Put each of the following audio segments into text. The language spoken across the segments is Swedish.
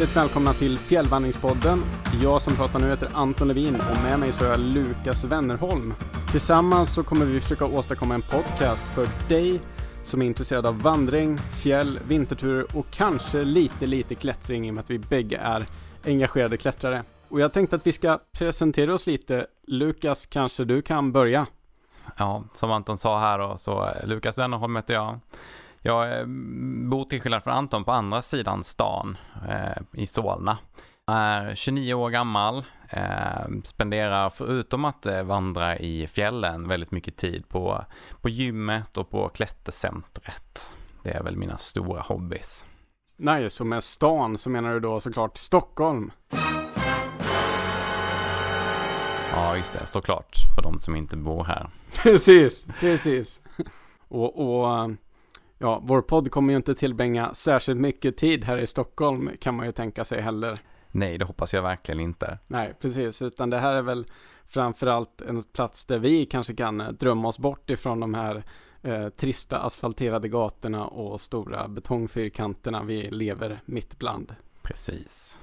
hjärtligt välkomna till Fjällvandringspodden. Jag som pratar nu heter Anton Levin och med mig så har jag Lukas Wennerholm. Tillsammans så kommer vi försöka åstadkomma en podcast för dig som är intresserad av vandring, fjäll, vinterturer och kanske lite, lite klättring i och med att vi bägge är engagerade klättrare. Och jag tänkte att vi ska presentera oss lite. Lukas, kanske du kan börja? Ja, som Anton sa här då, så Lukas Wennerholm heter jag. Jag eh, bor till skillnad från Anton på andra sidan stan eh, i Solna. Är 29 år gammal, eh, spenderar förutom att eh, vandra i fjällen väldigt mycket tid på, på gymmet och på klättercentret. Det är väl mina stora hobbys. Nej, så med stan så menar du då såklart Stockholm? Ja, just det, såklart, för de som inte bor här. Precis, precis. Och, och ja, vår podd kommer ju inte tillbringa särskilt mycket tid här i Stockholm kan man ju tänka sig heller. Nej, det hoppas jag verkligen inte. Nej, precis, utan det här är väl framförallt en plats där vi kanske kan eh, drömma oss bort ifrån de här eh, trista asfalterade gatorna och stora betongfyrkanterna vi lever mitt bland. Precis.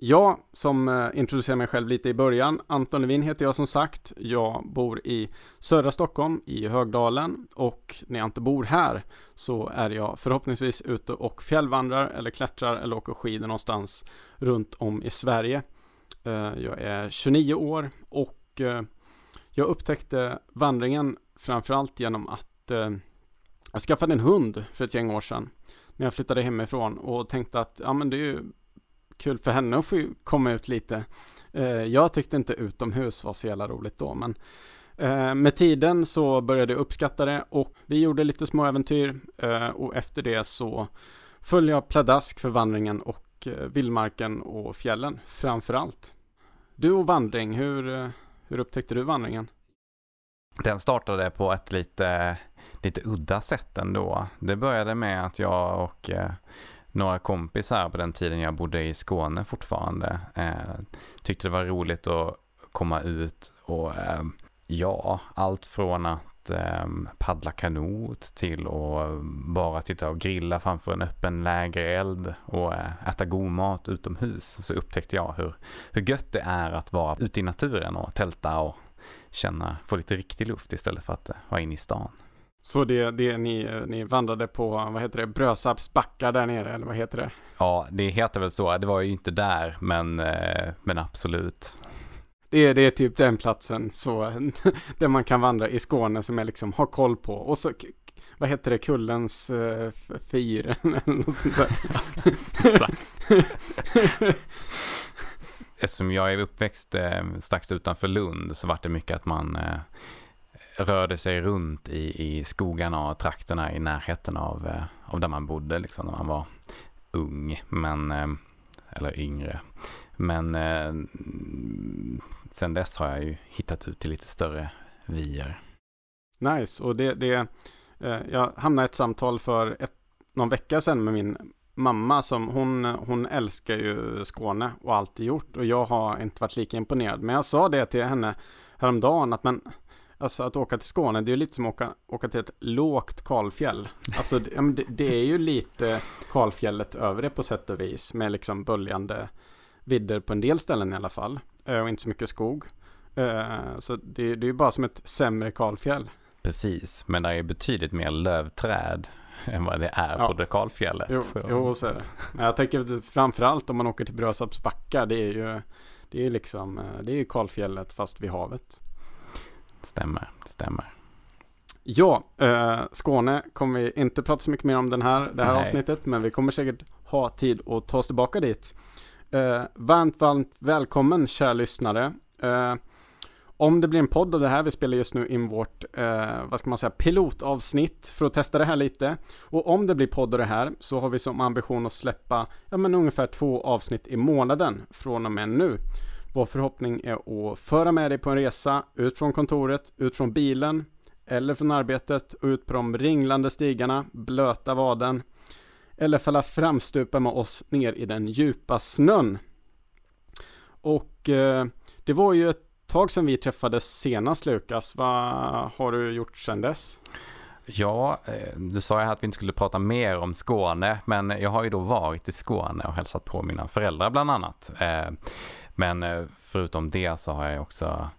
Jag som eh, introducerar mig själv lite i början, Anton Levin heter jag som sagt. Jag bor i södra Stockholm i Högdalen och när jag inte bor här så är jag förhoppningsvis ute och fjällvandrar eller klättrar eller åker skidor någonstans runt om i Sverige. Eh, jag är 29 år och eh, jag upptäckte vandringen framförallt genom att jag skaffade en hund för ett gäng år sedan när jag flyttade hemifrån och tänkte att ja men det är ju kul för henne att få komma ut lite. Eh, jag tyckte inte utomhus var så jävla roligt då, men eh, med tiden så började jag uppskatta det och vi gjorde lite små äventyr eh, och efter det så följde jag pladask för vandringen och vildmarken och fjällen framför allt. Du och vandring, hur, hur upptäckte du vandringen? Den startade på ett lite, lite udda sätt ändå. Det började med att jag och några kompisar på den tiden jag bodde i Skåne fortfarande. Eh, tyckte det var roligt att komma ut och eh, ja, allt från att eh, paddla kanot till att bara sitta och grilla framför en öppen lägereld och eh, äta god mat utomhus. Så upptäckte jag hur, hur gött det är att vara ute i naturen och tälta och känna, få lite riktig luft istället för att eh, vara inne i stan. Så det, det ni, ni vandrade på, vad heter det, Brösarps backar där nere, eller vad heter det? Ja, det heter väl så. Det var ju inte där, men, eh, men absolut. Det är, det är typ den platsen så, där man kan vandra i Skåne som jag liksom har koll på. Och så, vad heter det, Kullens uh, fyr eller något sånt där. Eftersom jag är uppväxt eh, strax utanför Lund så var det mycket att man eh, rörde sig runt i, i skogarna och trakterna i närheten av, eh, av där man bodde liksom när man var ung, men, eh, eller yngre. Men eh, sen dess har jag ju hittat ut till lite större vyer. Nice, och det, det jag hamnade i ett samtal för ett, någon vecka sedan med min mamma som hon, hon älskar ju Skåne och alltid gjort och jag har inte varit lika imponerad. Men jag sa det till henne häromdagen att men Alltså att åka till Skåne, det är ju lite som att åka, åka till ett lågt kalfjäll. Alltså det, det är ju lite kalfjället över det på sätt och vis. Med liksom böljande vidder på en del ställen i alla fall. Eh, och inte så mycket skog. Eh, så det, det är ju bara som ett sämre kalfjäll. Precis, men det är betydligt mer lövträd än vad det är ja. på det kalfjället. Jo, så. jo, så är det. Men jag tänker framförallt om man åker till Brösarps backar, det är ju det är liksom, eh, det är kalfjället fast vid havet. Stämmer, stämmer. Ja, eh, Skåne kommer vi inte prata så mycket mer om den här, det här Nej. avsnittet, men vi kommer säkert ha tid att ta oss tillbaka dit. Eh, varmt, varmt välkommen kära lyssnare. Eh, om det blir en podd av det här, vi spelar just nu in vårt, eh, vad ska man säga, pilotavsnitt för att testa det här lite. Och om det blir podd av det här så har vi som ambition att släppa, ja men ungefär två avsnitt i månaden från och med nu. Vår förhoppning är att föra med dig på en resa ut från kontoret, ut från bilen eller från arbetet och ut på de ringlande stigarna, blöta vaden eller falla framstupa med oss ner i den djupa snön. Och eh, det var ju ett tag sedan vi träffades senast Lukas. Vad har du gjort sedan dess? Ja, eh, du sa ju att vi inte skulle prata mer om Skåne, men jag har ju då varit i Skåne och hälsat på mina föräldrar bland annat. Eh, Eh, men eh, förutom det så har jag också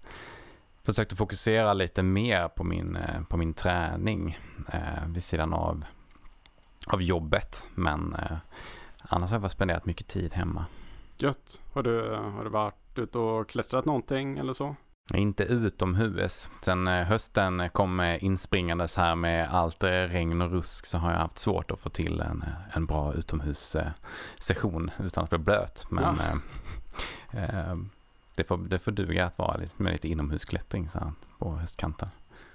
försökt att fokusera lite mer på min, på min träning vid sidan av, av jobbet. Men annars har jag spenderat mycket tid hemma. Gött. Har du, har du varit ute och klättrat någonting eller så? Inte utomhus. Sen eh, hösten kom inspringandes här med allt regn och rusk så har jag haft svårt att få till en, en bra utomhussession utan att bli blöt. Men ja. Eh, det, får, det får duga att vara lite, med lite inomhusklättring så här, på höstkanten.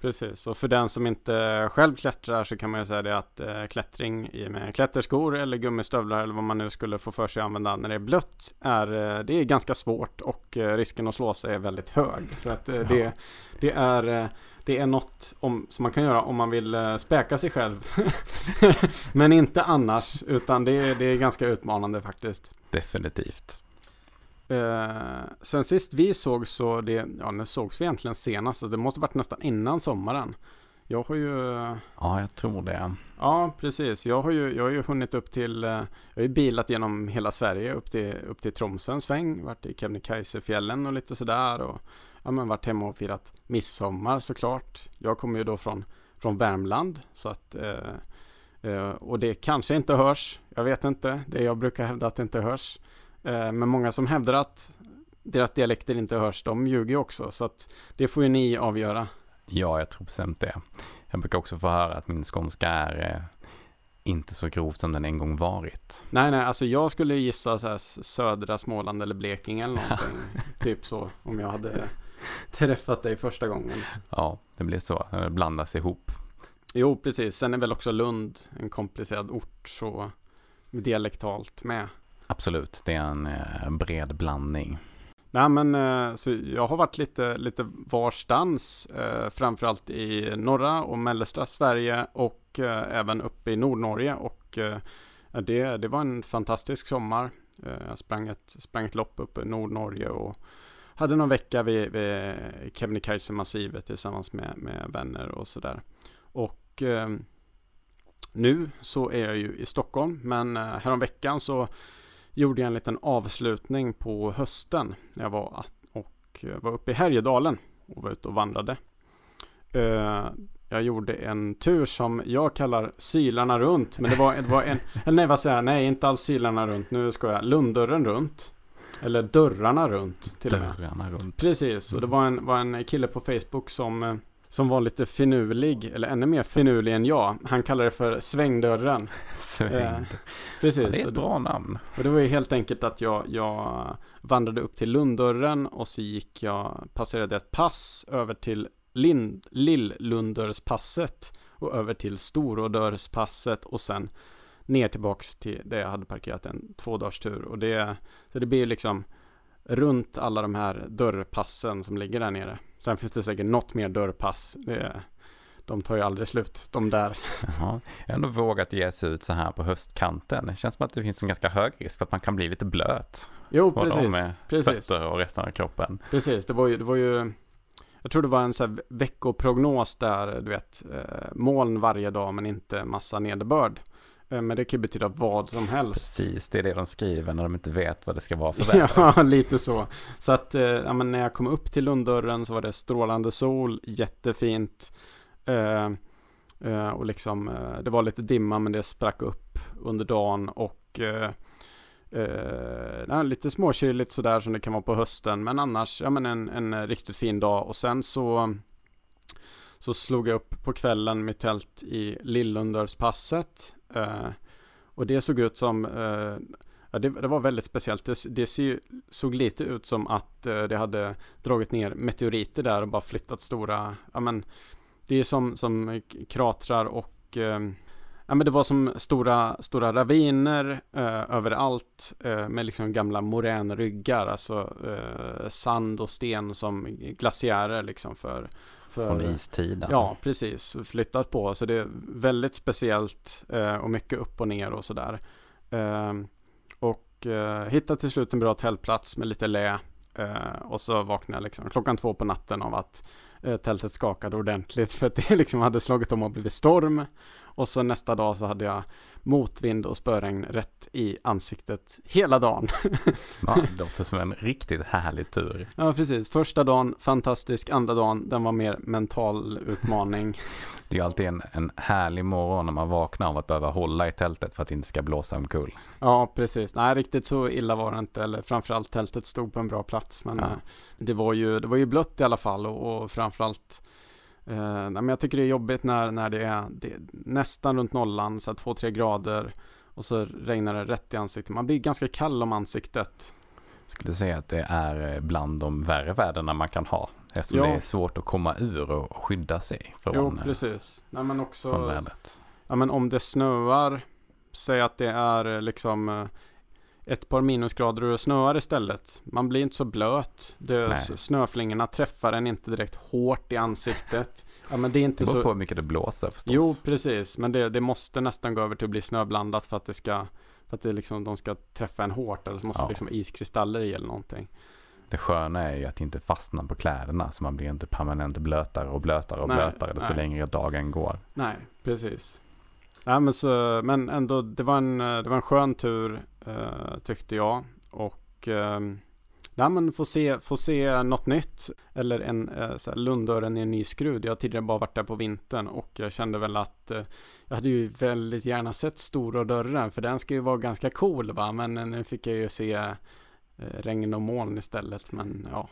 Precis, och för den som inte själv klättrar så kan man ju säga det att eh, klättring i med klätterskor eller gummistövlar eller vad man nu skulle få för sig att använda när det är blött är, eh, det är ganska svårt och eh, risken att slå sig är väldigt hög. Så att eh, ja. det, det, är, det är något om, som man kan göra om man vill späka sig själv. Men inte annars, utan det, det är ganska utmanande faktiskt. Definitivt. Eh, sen sist vi såg så, det, ja när sågs vi egentligen senast? Så det måste varit nästan innan sommaren. Jag har ju... Ja, jag tror det. Ja, precis. Jag har ju, jag har ju hunnit upp till... Eh, jag har ju bilat genom hela Sverige upp till, upp till Tromsö en sväng. Varit i Kebnekaisefjällen och lite sådär. Och ja, men varit hemma och firat midsommar såklart. Jag kommer ju då från, från Värmland. Så att... Eh, eh, och det kanske inte hörs. Jag vet inte. Det jag brukar hävda att det inte hörs. Eh, men många som hävdar att deras dialekter inte hörs, de ljuger också. Så att det får ju ni avgöra. Ja, jag tror bestämt det. Jag brukar också få höra att min skånska är eh, inte så grov som den en gång varit. Nej, nej, alltså jag skulle gissa så här södra Småland eller Blekinge eller någonting. typ så, om jag hade träffat dig första gången. Ja, det blir så. Det blandas ihop. Jo, precis. Sen är väl också Lund en komplicerad ort så dialektalt med. Absolut, det är en eh, bred blandning. Nej men eh, så jag har varit lite, lite varstans, eh, framförallt i norra och mellersta Sverige och eh, även uppe i Nordnorge och eh, det, det var en fantastisk sommar. Eh, jag sprang ett, sprang ett lopp uppe i Nordnorge och hade någon vecka vid, vid Kebnekaise-massivet tillsammans med, med vänner och sådär. Och nu så är jag ju i Stockholm men häromveckan så gjorde jag en liten avslutning på hösten. Jag var och var uppe i Härjedalen och var ute och vandrade. Eh, jag gjorde en tur som jag kallar Sylarna runt. Men det var, det var en, eller nej vad säger jag, nej inte alls Sylarna runt, nu ska jag, Lunddörren runt. Eller Dörrarna runt till dörrarna och med. Runt. Precis, och det var en, var en kille på Facebook som eh, som var lite finurlig, eller ännu mer finurlig än jag. Han kallade det för svängdörren. Svängd. Eh, precis. Ja, det är ett bra namn. Och det var ju helt enkelt att jag, jag vandrade upp till Lunddörren och så gick jag, passerade ett pass över till Lind, Lill-Lunddörrspasset och över till Storådörspasset och sen ner tillbaks till där jag hade parkerat en två dagars tur. Och det, så det blir ju liksom runt alla de här dörrpassen som ligger där nere. Sen finns det säkert något mer dörrpass. Det, de tar ju aldrig slut, de där. Jaha. Jag har ändå vågat ge sig ut så här på höstkanten. Det känns som att det finns en ganska hög risk för att man kan bli lite blöt. Jo, precis. Med precis. fötter och resten av kroppen. Precis, det var ju, det var ju jag tror det var en så här veckoprognos där, du vet, eh, moln varje dag men inte massa nederbörd. Eh, men det kan ju betyda vad som helst. Precis, det är det de skriver när de inte vet vad det ska vara för väder. ja, lite så. Så att eh, ja, men när jag kom upp till Lunddörren så var det strålande sol, jättefint. Eh, eh, och liksom, eh, det var lite dimma men det sprack upp under dagen och eh, lite småkyligt sådär som det kan vara på hösten. Men annars, ja men en, en riktigt fin dag. Och sen så så slog jag upp på kvällen mitt tält i Lillundörspasset. Eh, och det såg ut som, eh, ja, det, det, var väldigt speciellt. Det, det ser, såg lite ut som att eh, det hade dragit ner meteoriter där och bara flyttat stora, ja men det är som, som kratrar och Ja men det var som stora, stora raviner eh, överallt eh, med liksom gamla moränryggar, alltså eh, sand och sten som glaciärer liksom för, för Från istiden. Ja, precis. Flyttat på, så det är väldigt speciellt eh, och mycket upp och ner och sådär. Ehm, och eh, hittade till slut en bra tältplats med lite lä. Eh, och så vaknade jag liksom klockan två på natten av att eh, tältet skakade ordentligt för att det liksom hade slagit om och blivit storm. Och så nästa dag så hade jag motvind och spöregn rätt i ansiktet hela dagen. ja, det låter som en riktigt härlig tur. Ja, precis. Första dagen fantastisk, andra dagen den var mer mental utmaning. Det är alltid en, en härlig morgon när man vaknar av att behöva hålla i tältet för att det inte ska blåsa omkull. Ja, precis. Nej, riktigt så illa var det inte. Eller framförallt tältet stod på en bra plats. Men ja. Eh, det, var ju, det var ju blött i alla fall och, och framförallt Uh, men jag tycker det är jobbigt när, när det är, det är nästan runt nollan, så 2-3 grader och så regnar det rätt i ansiktet. Man blir ganska kall om ansiktet. Jag skulle säga att det är bland de värre väderna man kan ha. Eftersom ja. det är svårt att komma ur och skydda sig från, jo, precis. Nej, men också, från vädret. Ja, men om det snöar, säg att det är liksom eh, ett par minusgrader och det snöar istället. Man blir inte så blöt. Det, snöflingorna träffar en inte direkt hårt i ansiktet. Ja, men det är inte det beror så... på hur mycket det blåser förstås. Jo, precis. Men det, det måste nästan gå över till att bli snöblandat för att det ska för att det liksom, de ska träffa en hårt eller så måste ja. liksom iskristaller i eller någonting. Det sköna är ju att inte fastna på kläderna så man blir inte permanent blötare och blötare och nej, blötare desto nej. längre dagen går. Nej, precis. Nej, men, så, men ändå, det var en, eh, det var en skön tur eh, tyckte jag. Och eh, nej, men få se, få se något nytt. Eller en eh, så här, Lundören i en ny skrud. Jag har tidigare bara varit där på vintern och jag kände väl att eh, jag hade ju väldigt gärna sett Stora dörren. För den ska ju vara ganska cool va. Men eh, nu fick jag ju se eh, regn och moln istället. Men ja.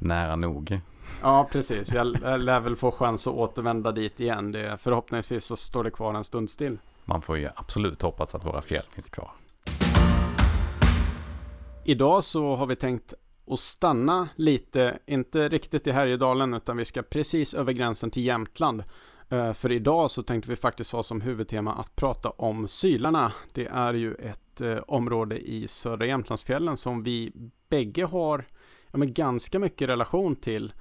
Nära nog. Ja, precis. Jag lär väl få chans att återvända dit igen. Det, förhoppningsvis så står det kvar en stund still. Man får ju absolut hoppas att våra fjäll finns kvar. Idag så har vi tänkt att stanna lite, inte riktigt i Härjedalen, utan vi ska precis över gränsen till Jämtland. Eh, för idag så tänkte vi faktiskt ha som huvudtema att prata om Sylarna. Det är ju ett eh, område i södra Jämtlandsfjällen som vi bägge har ja, men ganska mycket relation till.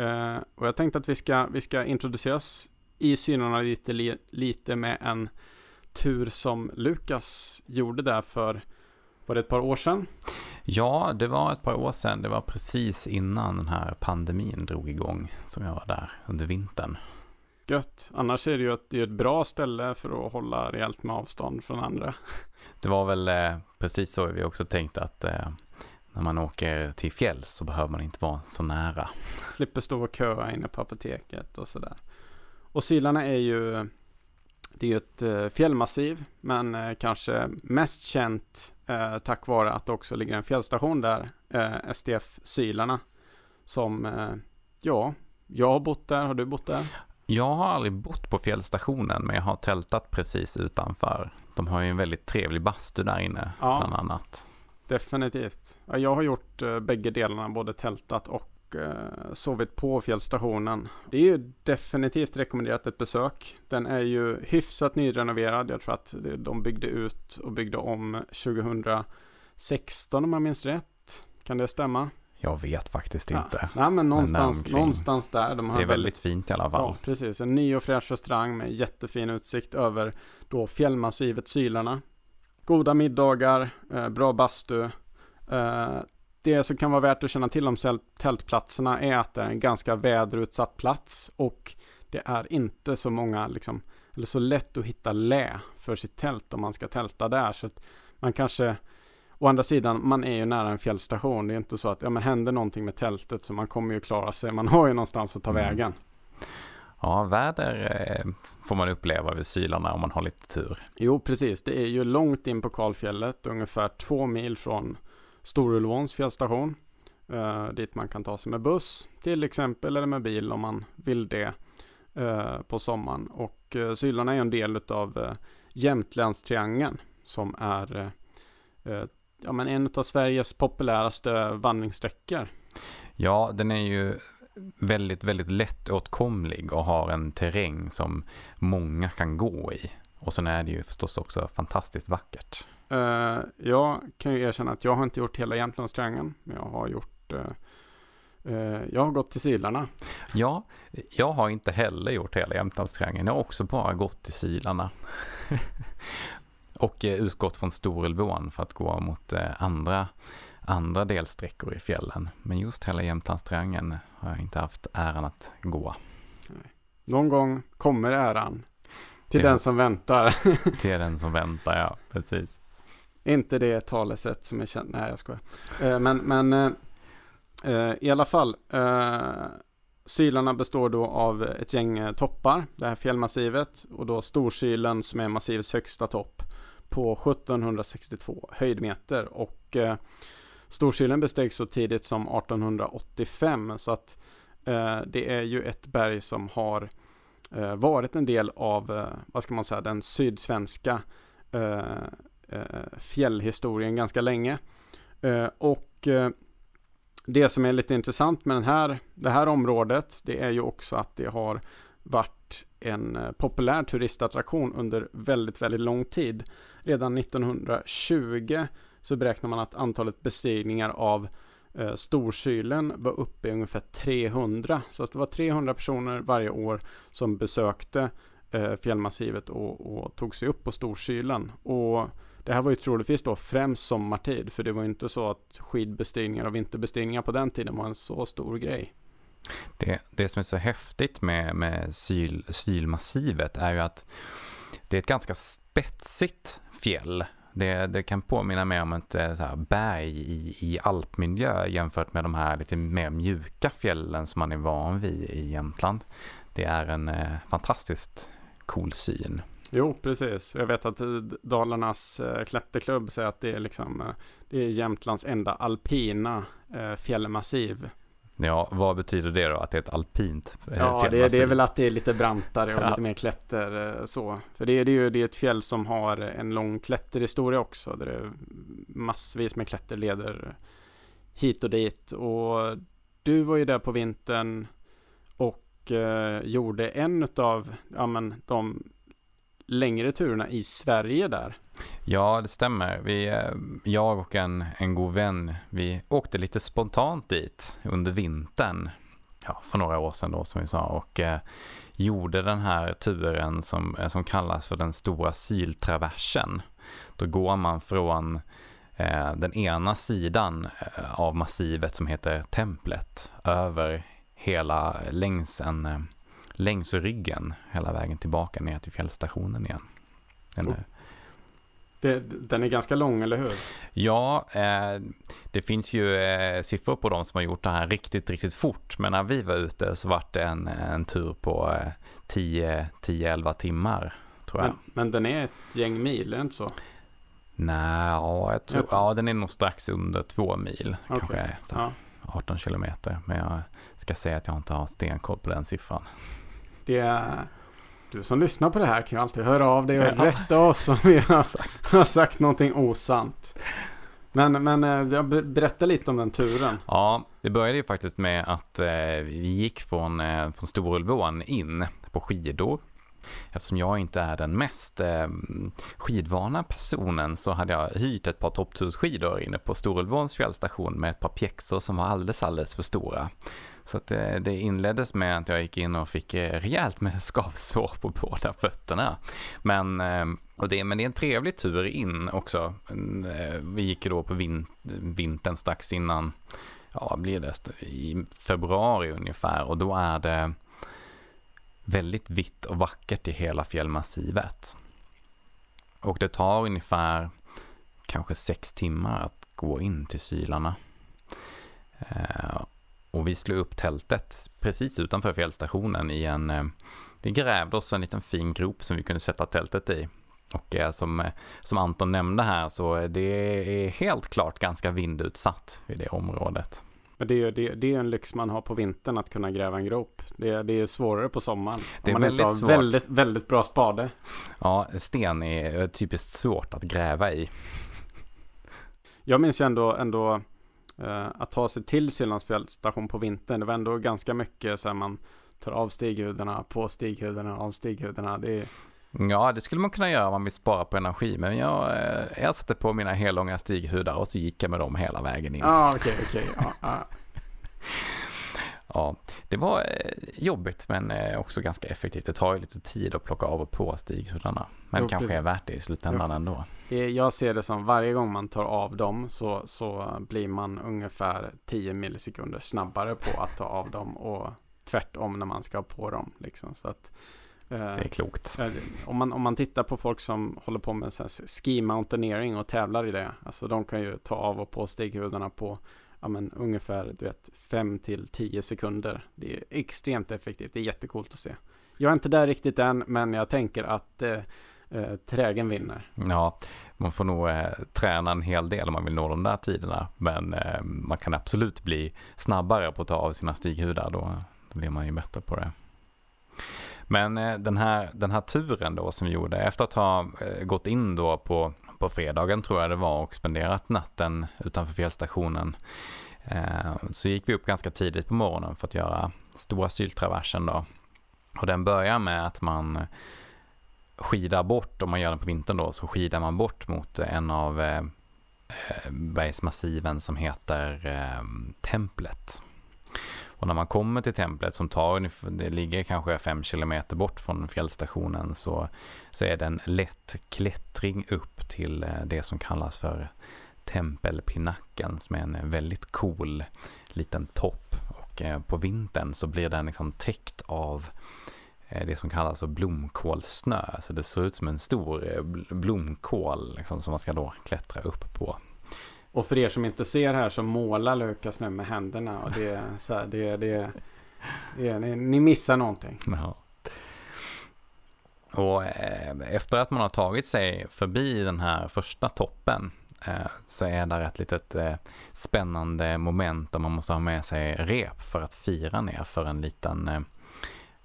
Uh, och jag tänkte att vi ska, vi ska introduceras i synerna lite, lite med en tur som Lukas gjorde där för, var det ett par år sedan? Ja, det var ett par år sedan. Det var precis innan den här pandemin drog igång som jag var där under vintern. Gött. Annars är det ju ett, det ett bra ställe för att hålla rejält med avstånd från andra. Det var väl eh, precis så vi också tänkte att eh, när man åker till fjälls så behöver man inte vara så nära. Slipper stå och köa inne på apoteket och sådär. Och Silarna är ju det är ju ett eh, fjällmassiv, men eh, kanske mest känt eh, tack vare att det också ligger en fjällstation där, eh, STF Sylarna, som, eh, ja, jag har bott där, har du bott där? Jag har aldrig bott på fjällstationen, men jag har tältat precis utanför. De har ju en väldigt trevlig bastu där inne, ja. bland annat. Definitivt. Jag har gjort uh, bägge delarna, både tältat och uh, sovit på fjällstationen. Det är ju definitivt rekommenderat ett besök. Den är ju hyfsat nyrenoverad. Jag tror att de byggde ut och byggde om 2016 om jag minns rätt. Kan det stämma? Jag vet faktiskt ja. inte. Nej, men någonstans, men någonstans där. De det är väldigt fint i alla fall. Ja, precis. En ny och fräsch restaurang med jättefin utsikt över då fjällmassivet Sylarna. Goda middagar, eh, bra bastu. Eh, det som kan vara värt att känna till om tältplatserna är att det är en ganska väderutsatt plats och det är inte så många, liksom, eller så lätt att hitta lä för sitt tält om man ska tälta där. Så man kanske, å andra sidan, man är ju nära en fjällstation. Det är inte så att, ja men händer någonting med tältet så man kommer ju klara sig. Man har ju någonstans att ta mm. Ja, väder eh, får man uppleva vid Sylarna om man har lite tur. Jo, precis. Det är ju långt in på kalfjället, ungefär två mil från Storulvåns fjällstation. Eh, dit man kan ta sig med buss till exempel, eller med bil om man vill det eh, på sommaren. Och eh, Sylarna är en del av eh, Jämtlandstriangeln som är eh, eh, ja, men en av Sveriges populäraste vandringssträckor. Ja, den är ju väldigt, väldigt lättåtkomlig och har en terräng som många kan gå i. Och sen är det ju förstås också fantastiskt vackert. Uh, jag kan ju erkänna att jag har inte gjort hela Jämtlandstriangeln, men jag har gjort uh, uh, jag har gått till Sylarna. Ja, jag har inte heller gjort hela Jämtlandstriangeln. Jag har också bara gått till Sylarna. och utgått från Storulvån för att gå mot andra andra delsträckor i fjällen. Men just hela Jämtlandstriangeln har jag inte haft äran att gå. Någon gång kommer äran till ja. den som väntar. till den som väntar, ja, precis. Inte det talesätt som är känt. Nej, jag skojar. Eh, men, men eh, eh, i alla fall. Sylarna består då av ett gäng toppar, det här fjällmassivet och då Storsylen som är massivets högsta topp på 1762 höjdmeter och eh, Storsylen bestegs så tidigt som 1885 så att eh, det är ju ett berg som har eh, varit en del av, eh, vad ska man säga, den sydsvenska eh, eh, fjällhistorien ganska länge. Eh, och eh, det som är lite intressant med den här, det här området, det är ju också att det har varit en eh, populär turistattraktion under väldigt, väldigt lång tid. Redan 1920 så beräknar man att antalet bestigningar av eh, Storkylen var uppe i ungefär 300. Så att det var 300 personer varje år som besökte eh, fjällmassivet och, och, tog sig upp på Storkylen. Och det här var ju troligtvis då främst sommartid, för det var inte så att skidbestigningar och vinterbestigningar på den tiden var en så stor grej. Det, det som är så häftigt med, med syl, sylmassivet är ju att det är ett ganska spetsigt fjäll det, det kan påminna mer om ett eh, så här, berg i, i alpmiljö jämfört med de här lite mer mjuka fjällen som man är van vid i Jämtland. Det är en eh, fantastiskt cool syn. Jo, precis. Jag vet att eh, Dalarnas eh, klätterklubb säger att det är, liksom, eh, det är Jämtlands enda alpina eh, fjällmassiv. Ja, vad betyder det då? Att det är ett alpint eh, Ja, det, det, är väl att det är lite brantare och ja. lite mer klätter eh, så. För det, är, det är ju det är ett fjäll som har en lång klätterhistoria också. Där det är massvis med klätterleder hit och dit. Och du var ju där på vintern och eh, gjorde en av ja, men, de längre turerna i Sverige där. Ja, det stämmer. Vi, eh, jag och en, en god vän, vi åkte lite spontant dit under vintern. Ja, för några år sedan då som vi sa. Och eh, gjorde den här turen som, eh, som kallas för den stora syltraversen. Då går man från eh, den ena sidan eh, av massivet som heter Templet över hela längs en längs ryggen hela vägen tillbaka ner till fjällstationen igen. Den är, det, den är ganska lång, eller hur? Ja, eh, det finns ju eh, siffror på de som har gjort det här riktigt, riktigt fort. Men när vi var ute så var det en, en tur på eh, 10-11 timmar, tror jag. Men, men, den är ett gäng mil, är det inte så? Nej, ja, jag tror, ja, den är nog strax under två mil. Okay. Kanske så, 18 kilometer. Men jag ska säga att jag inte har stenkoll på den siffran. Det är, du som lyssnar på det här kan ju alltid höra av dig och ja. rätta oss om vi har, har sagt någonting osant. Men, men eh, berätta lite om den turen. Ja, det började ju faktiskt med att eh, vi gick från, eh, från Storulvån in på skidor. Eftersom jag inte är den mest eh, skidvana personen så hade jag hyrt ett par topptursskidor inne på Storulvåns fjällstation med ett par pjäxor som var alldeles, alldeles för stora. Så att det, det inleddes med att jag gick in och fick eh, rejält med skavsår på båda fötterna. Men, eh, och det, men det är en trevlig tur in också. Mm, vi gick då på vin, vintern strax innan, ja blir det, i februari ungefär och då är det väldigt vitt och vackert i hela fjällmassivet. Och det tar ungefär kanske sex timmar att gå in till Sylarna. Och vi slog upp tältet precis utanför fjällstationen i en, eh, vi grävde oss en liten fin grop som vi kunde sätta tältet i. Och eh, som, eh, som Anton nämnde här så det är helt klart ganska vindutsatt i det området. Men det är, det, det är en lyx man har på vintern att kunna gräva en grop. Det, är, det är svårare på sommaren. Det är man väldigt inte har väldigt, väldigt bra spade. Ja, sten är typiskt svårt att gräva i. Jag minns ju ändå, ändå att ta sig till Syllands station på vintern, det var ändå ganska mycket så här man tar av stighudarna, på stighudarna, av stighudarna. Det är... Ja, det skulle man kunna göra om man vill spara på energi, men jag, eh, jag satte på mina hellånga stighudar och så gick jag med dem hela vägen in. Ah, okay, okay. Ja, ah. Ja, det var eh, jobbigt men eh, också ganska effektivt. Det tar ju lite tid att plocka av och på stighuddarna. Men Jo, kanske precis. är värt det i slutändan Jo. ändå. Jag ser det som varje gång man tar av dem så, så blir man ungefär 10 millisekunder snabbare på att ta av dem och tvärtom när man ska ha på dem. Liksom. Så att, eh, Det är klokt. Eh, Om man, om man tittar på folk som håller på med så ski mountaineering och tävlar i det. Alltså de kan ju ta av och på stighudarna på ja, men, ungefär du vet, 5 till 10 sekunder. Det är extremt effektivt. Det är jättekult att se. Jag är inte där riktigt än, men jag tänker att eh, eh, trägen vinner. Ja, man får nog eh, träna en hel del om man vill nå de där tiderna. Men eh, man kan absolut bli snabbare på att ta av sina stighudar. Då, då blir man ju bättre på det. Men eh, den, här, den här turen då som vi gjorde, efter att ha eh, gått in då på, på fredagen tror jag det var och spenderat natten utanför fjällstationen. Eh, så gick vi upp ganska tidigt på morgonen för att göra stora syltraversen då. Och den börjar med att man skidar bort, om man gör den på vintern då, så skidar man bort mot en av eh, eh bergsmassiven som heter eh, Templet. Och när man kommer till templet som tar det ligger kanske fem kilometer bort från fjällstationen så, så är det en lätt klättring upp till eh, det som kallas för Tempelpinacken som är en väldigt cool liten topp. Och eh, på vintern så blir den liksom täckt av eh, det som kallas för blomkålsnö. Så det ser ut som en stor blomkål liksom, som man ska då klättra upp på. Och för er som inte ser här så målar Lukas nu med händerna och det är så här, det, det, det är, ni, ni missar någonting. Ja. Och eh, efter att man har tagit sig förbi den här första toppen eh, så är där ett litet eh, spännande moment där man måste ha med sig rep för att fira ner för en liten eh,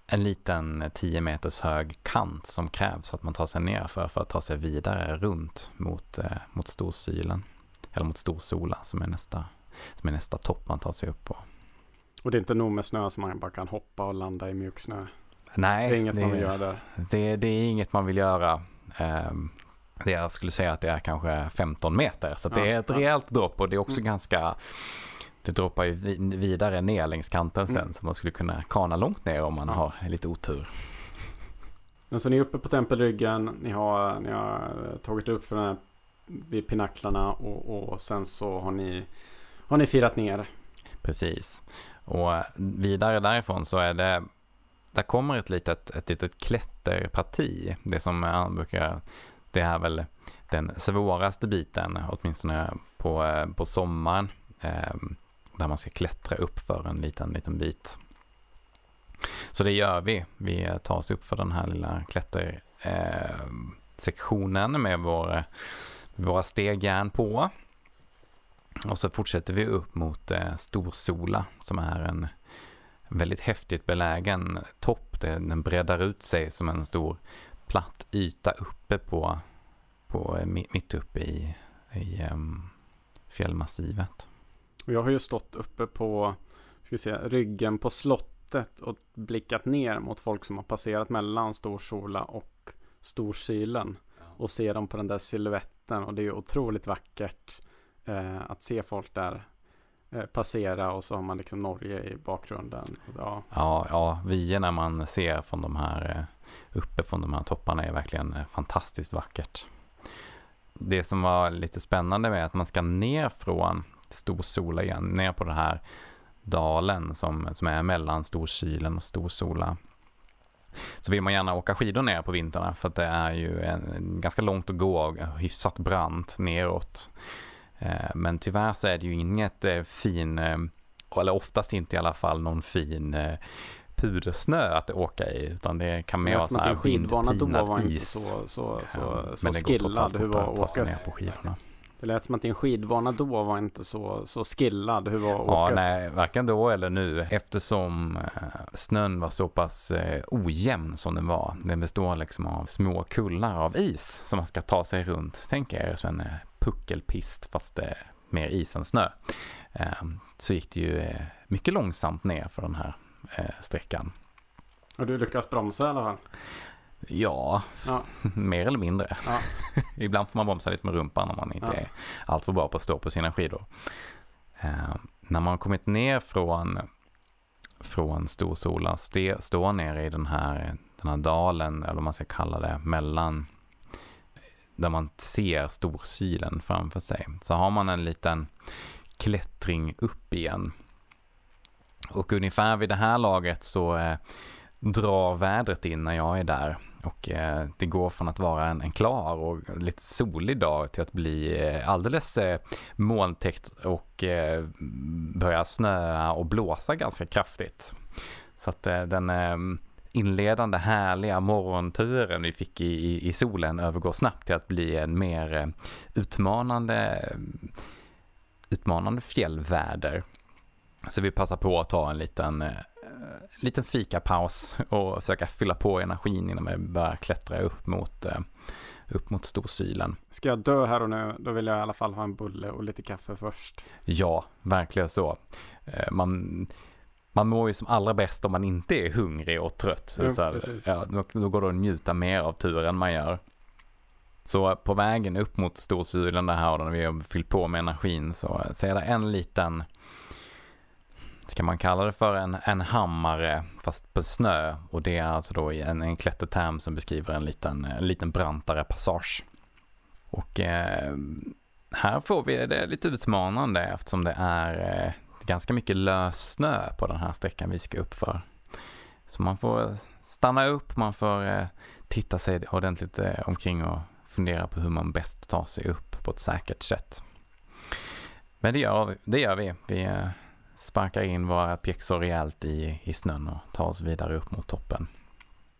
en liten 10 meters hög kant som krävs att man tar sig ner för, för att ta sig vidare runt mot, eh, mot Storsylen. Eller mot Storsola som är nästa, som är nästa topp man tar sig upp på. Och det är inte nog med snö som man bara kan hoppa och landa i mjuk snö. Nej, Det är inget man vill göra där. Det, det är inget man vill göra. Ehm, Det jag skulle säga att det är kanske 15 meter. Så att det Ja, är ett ja. rejält dropp och det är också Mm. ganska det droppar ju vi- vidare ner längs kanten sen Mm. så man skulle kunna kana långt ner om man Ja. har lite otur. Men så ni är uppe på tempelryggen. Ni har, ni har tagit upp för den här vid pinaklarna och, och sen så har ni, har ni firat ner. Precis. Och vidare därifrån så är det där kommer ett litet, ett litet klätterparti. Det som man brukar, det är väl den svåraste biten, åtminstone på, eh, på sommaren. Eh, där man ska klättra upp för en liten, liten bit. Så det gör vi. Vi tar oss upp för den här lilla klättersektionen eh, med vår, våra stegjärn på. Och så fortsätter vi upp mot eh, Storsola som är en väldigt häftigt belägen topp. Den breddar ut sig som en stor platt yta uppe på, på eh, mitt uppe i, i um, fjällmassivet. Jag har ju stått uppe på ska säga, ryggen på slottet och blickat ner mot folk som har passerat mellan Storsola och Storsylen. Och se dem på den där siluetten och det är ju otroligt vackert eh, att se folk där eh, passera och så har man liksom Norge i bakgrunden. Ja, Ja, ja, vyerna man ser från de här eh, uppe från de här topparna är verkligen eh, fantastiskt vackert. Det som var lite spännande med att man ska ner från Storsola igen, ner på den här dalen som, som är mellan Storsylen och Storsola. Så vill man gärna åka skidor ner på vintrarna för att det är ju en, en ganska långt att gå och hyfsat brant neråt. Eh, Men tyvärr så är det ju inget eh, fin, eh, eller oftast inte i alla fall någon fin pudersnö att åka i utan det kan mer vara sån här vindpinad var inte is. så, så, så, Ja, så men skillad. Hur var att ta sig ner på skidorna. Det lät som att din skidvana då var inte så, så skillad. Hur var Ja, åket? nej, varken då eller nu eftersom eh, snön var så pass eh, ojämn som den var. Den består liksom av små kullar av is som man ska ta sig runt. Tänk er som en eh, puckelpist fast eh, mer is än snö. Eh, så gick det ju mycket långsamt ner för den här sträckan. Och du lyckas bromsa i alla fall? Ja, Ja. mer eller mindre. Ja. Ibland får man bromsa lite med rumpan om man inte Ja. är alltför bra på att stå på sina skidor. Eh, när man har kommit ner från från Storsola ste, står nere i den här, den här dalen, eller vad man ska kalla det, mellan där man ser Storsylen framför sig. Så har man en liten klättring upp igen. Och ungefär vid det här laget så eh, drar vädret in när jag är där. Och eh, det går från att vara en, en, klar och lite solig dag till att bli eh, alldeles eh, molntäckt och eh, börja snöa och blåsa ganska kraftigt. Så att eh, den eh, inledande härliga morgonturen vi fick i, i, i, solen övergår snabbt till att bli en mer eh, utmanande, utmanande fjällväder. Så vi passar på att ta en liten eh, liten fikapaus och försöka fylla på energin innan vi börjar klättra upp mot, eh, upp mot Storsylen. Ska jag dö här och nu, då vill jag i alla fall ha en bulle och lite kaffe först. Ja, verkligen så. Eh, man, man mår ju som allra bäst om man inte är hungrig och trött. Jo, så här, ja, då, då går det att njuta mer av turen man gör. Så på vägen upp mot Storsylen där här och när vi har fyllt på med energin så, så är det en liten kan man kalla det för en, en hammare fast på snö och det är alltså då en, en klätterterm som beskriver en liten, en liten brantare passage. Och eh, här får vi det lite utmanande eftersom det är eh, ganska mycket lös snö på den här sträckan vi ska upp för. Så man får stanna upp, man får eh, titta sig ordentligt eh, omkring och fundera på hur man bäst tar sig upp på ett säkert sätt. Men det gör vi. Det gör vi. vi eh, sparkar in våra pjäxor rejält i, i snön och tar oss vidare upp mot toppen.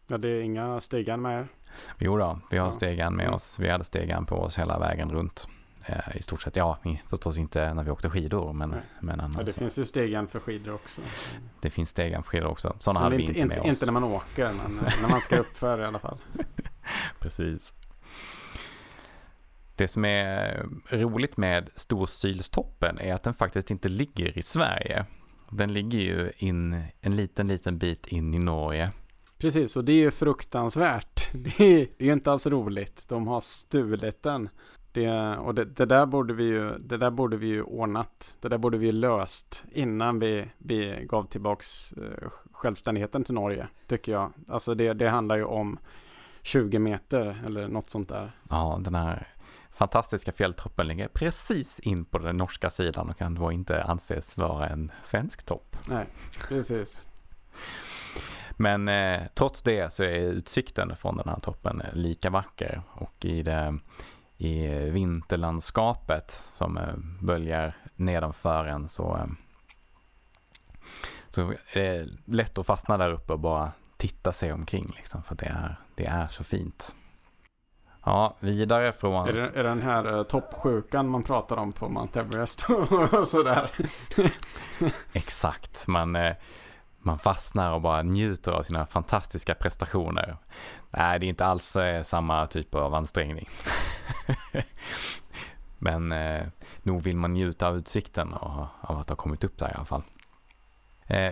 Ja, det är inga stegan med er? Jo då, vi har ja. stegan med mm. oss. Vi hade stegan på oss hela vägen runt. Eh, I stort sett, ja, förstås inte när vi åkte skidor, men, men annars. Ja, det finns ju stegan för skidor också. Det finns stegan för skidor också. Sådana hade vi inte, inte med inte, oss. Inte när man åker, men när man ska uppför i alla fall. Precis. Det som är roligt med Storsylstoppen är att den faktiskt inte ligger i Sverige. Den ligger ju in en liten, liten bit in i Norge. Precis, och det är ju fruktansvärt. Det är, det är ju inte alls roligt. De har stulit den. Det, och det, det, där borde vi ju, det där borde vi ju ordnat. Det där borde vi löst innan vi, vi gav tillbaks eh, självständigheten till Norge, tycker jag. Alltså det, det handlar ju om 20 meter eller något sånt där. Ja, den här fantastiska fjälltoppen ligger precis in på den norska sidan och kan då inte anses vara en svensk topp. Nej, precis. Men eh, trots det så är utsikten från den här toppen lika vacker och i det i vinterlandskapet som eh, böljar nedanför en så, eh, så är det lätt att fastna där uppe och bara titta sig omkring liksom för det är, det är så fint. Ja, vidare från... Är det, är det den här uh, toppsjukan man pratar om på Mount Everest och sådär? Exakt, man, uh, man fastnar och bara njuter av sina fantastiska prestationer. Nej, det är inte alls uh, samma typ av ansträngning. Men uh, nog vill man njuta av utsikten och av att ha kommit upp där i alla fall.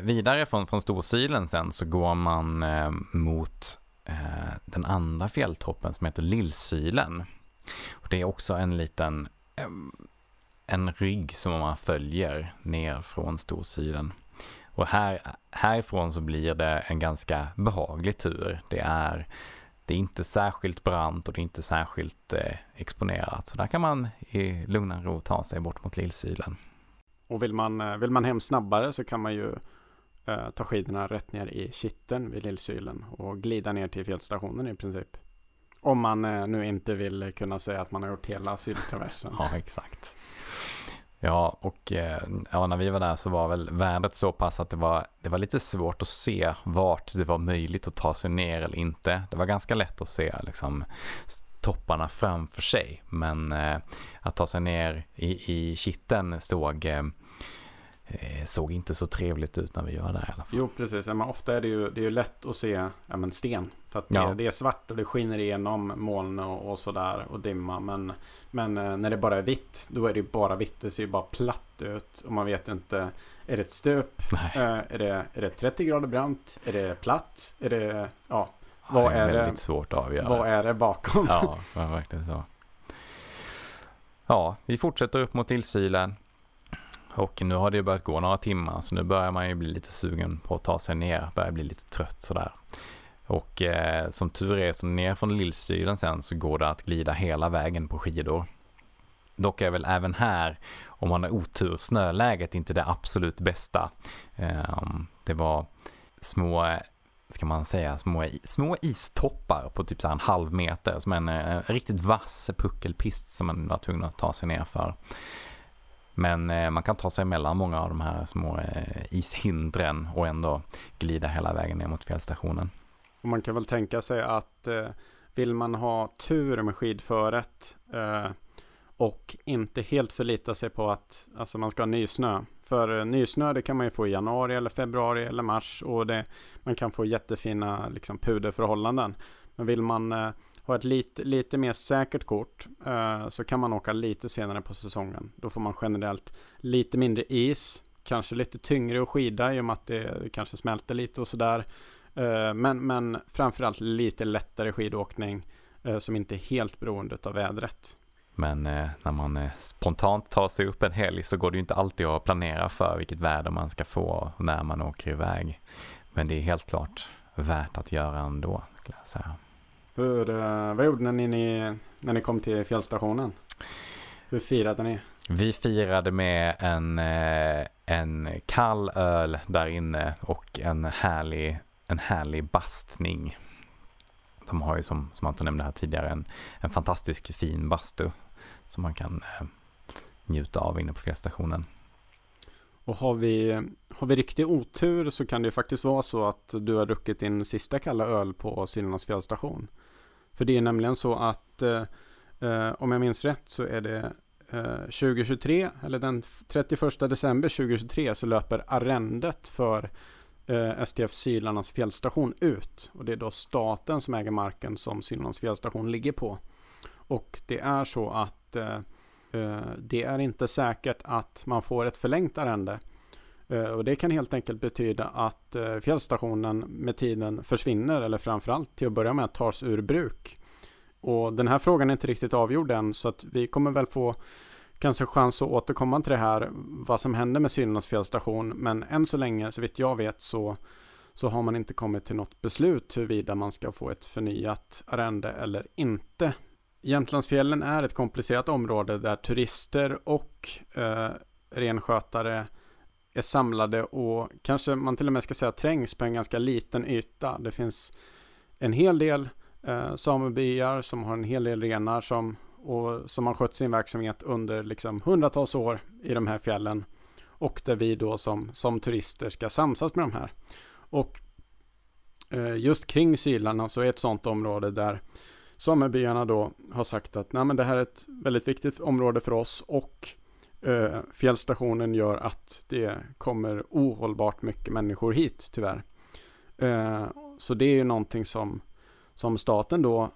vidare från, från Storsylen sen så går man mot Eh, Eh, den andra fjälltoppen som heter Lillsylen. Och det är också en liten en rygg som man följer ner från Storsylen. Och här, härifrån så blir det en ganska behaglig tur. Det är, det är inte särskilt brant och det är inte särskilt eh, exponerat. Så där kan man i lugn och ro ta sig bort mot Lillsylen. Och vill man, eh, vill man hem snabbare så kan man ju eh, ta skidorna rätt ner i kitten vid Lillsylen och glida ner till fjällstationen i princip. Om man eh, nu inte vill kunna säga att man har gjort hela Syltraversen. ja, exakt. Ja, och eh, ja, när vi var där så var väl vädret så pass att det var, det var lite svårt att se vart det var möjligt att ta sig ner eller inte. Det var ganska lätt att se liksom, topparna framför sig, men eh, att ta sig ner i, i kitten såg eh, såg inte så trevligt ut när vi var där i alla fall. Jo, precis. Ja, men ofta är det ju, det är ju lätt att se ja, men sten. För att ja. det, det, är svart och det skiner igenom moln och, och sådär och dimma. Men, men eh, när det bara är vitt, då är det ju bara vitt. Det ser ju bara platt ut och man vet inte. Är det ett stup? Eh, är, det, är det 30 grader brant? Är det platt? Är det, ja. Vad det är, är väldigt det? svårt att avgöra. Vad är det bakom? Ja, verkligen så. Ja, vi fortsätter upp mot Illsylen. Och nu har det börjat gå några timmar så nu börjar man ju bli lite sugen på att ta sig ner, börjar bli lite trött sådär. Och eh, som tur är så ner från Lillstylen sen så går det att glida hela vägen på skidor. Dock är väl även här, om man har otur, snöläget inte det absolut bästa. Eh, det var små, ska man säga, små, små istoppar på typ så en halv meter som en, en riktigt vass puckelpist som man var tvungen att ta sig ner för. Men eh, man kan ta sig mellan många av de här små eh, ishindren och ändå glida hela vägen ner mot fjällstationen. Och man kan väl tänka sig att eh, vill man ha tur med skidföret och inte helt förlita sig på att alltså man ska ha nysnö. För nysnö det kan man ju få i januari eller februari eller mars och det, man kan få jättefina liksom, puderförhållanden. Men vill man har ett lite, lite mer säkert kort eh, så kan man åka lite senare på säsongen. Då får man generellt lite mindre is, kanske lite tyngre att skida i och med att det kanske smälter lite och sådär. Eh, men, men framförallt lite lättare skidåkning eh, som inte är helt beroende av vädret. Men eh, när man eh, spontant tar sig upp en helg så går det ju inte alltid att planera för vilket väder man ska få när man åker iväg. Men det är helt klart värt att göra ändå, skulle jag säga. Hur, eh, vad gjorde ni, ni när ni kom till fjällstationen? Hur firade ni? Vi firade med en, eh, en kall öl där inne och en härlig, en härlig bastning. De har ju som, som Anton nämnde här tidigare en, en fantastisk fin bastu som man kan eh, njuta av inne på fjällstationen. Och har vi, har vi riktig otur så kan det ju faktiskt vara så att du har druckit din sista kalla öl på Siljarnas fjällstation. För det är nämligen så att eh, eh, om jag minns rätt så är det eh, 2023 eller den 31 december 2023 så löper arrendet för eh, STF Sylarnas fjällstation ut. Och det är då staten som äger marken som Sylarnas fjällstation ligger på. Och det är så att eh, eh, det är inte säkert att man får ett förlängt arrende. Eh, och det kan helt enkelt betyda att eh, fjällstationen med tiden försvinner eller framförallt till att börja med tas ur bruk. Och den här frågan är inte riktigt avgjord än så att vi kommer väl få kanske chans att återkomma till det här vad som händer med Syrnas fjällstation. Men än så länge så vitt jag vet så så har man inte kommit till något beslut huruvida man ska få ett förnyat arrende eller inte. Jämtlandsfjällen är ett komplicerat område där turister och eh, renskötare är samlade och kanske man till och med ska säga trängs på en ganska liten yta. Det finns en hel del eh, samebyar som har en hel del renar som, och, som har skött sin verksamhet under liksom hundratals år i de här fjällen. Och där vi då som, som turister ska samsas med de här. Och eh, just kring Sylarna så är ett sådant område där samebyarna då har sagt att Nej, men det här är ett väldigt viktigt område för oss och eh, fjällstationen gör att det kommer ohållbart mycket människor hit tyvärr. Eh, så det är ju någonting som, som staten då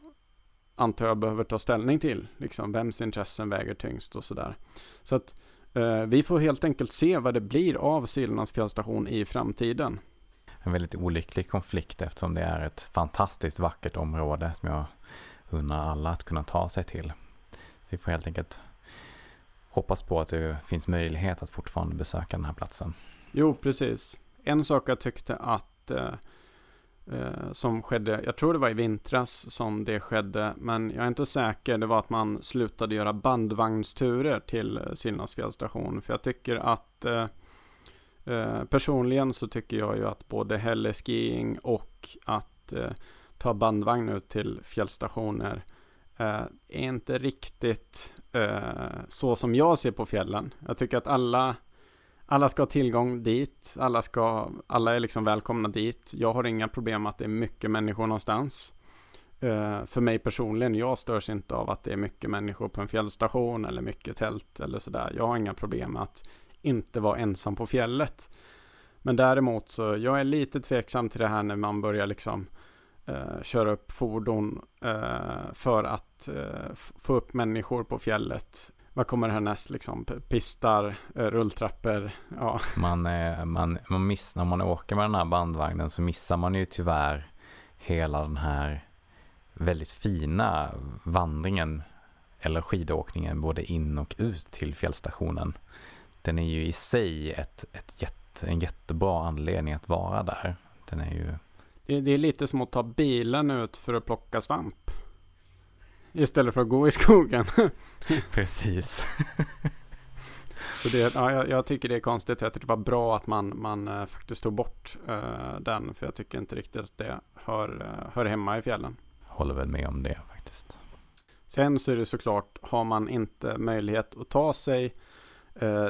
antar jag behöver ta ställning till. Liksom vems intressen väger tyngst och sådär. Så att eh, vi får helt enkelt se vad det blir av Sylarnas fjällstation i framtiden. En väldigt olycklig konflikt eftersom det är ett fantastiskt vackert område som jag unnar alla att kunna ta sig till. Vi får helt enkelt hoppas på att det finns möjlighet att fortfarande besöka den här platsen. Jo, precis. En sak jag tyckte att eh, eh, som skedde, jag tror det var i vintras som det skedde, men jag är inte säker, det var att man slutade göra bandvagnsturer till eh, fjällstation. För jag tycker att eh, eh, personligen så tycker jag ju att både helleskiing och att eh, ta bandvagn ut till fjällstationer eh, Eh, är inte riktigt eh, så som jag ser på fjällen. Jag tycker att alla, alla ska ha tillgång dit. Alla, ska, alla är liksom välkomna dit. Jag har inga problem med att det är mycket människor någonstans. Uh, för mig personligen, jag störs inte av att det är mycket människor på en fjällstation eller mycket tält eller sådär. Jag har inga problem med att inte vara ensam på fjället. Men däremot så, jag är lite tveksam till det här när man börjar liksom Eh, köra upp fordon eh, för att eh, få upp människor på fjället. Vad kommer härnäst liksom? Pistar, eh, rulltrappor, ja. Man, eh, man, man miss, när man åker med den här bandvagnen så missar man ju tyvärr hela den här väldigt fina vandringen eller skidåkningen både in och ut till fjällstationen. den är ju i sig ett, ett jätte, en jättebra anledning att vara där. Den är ju... Det, det är lite som att ta bilen ut för att plocka svamp. Istället för att gå i skogen. Precis. Så det, ja, jag, jag, tycker det är konstigt. Jag tycker det var bra att man, man uh, faktiskt tog bort uh, den. För jag tycker inte riktigt att det hör, uh, hör hemma i fjällen. Håller väl med om det faktiskt. Sen så är det såklart, har man inte möjlighet att ta sig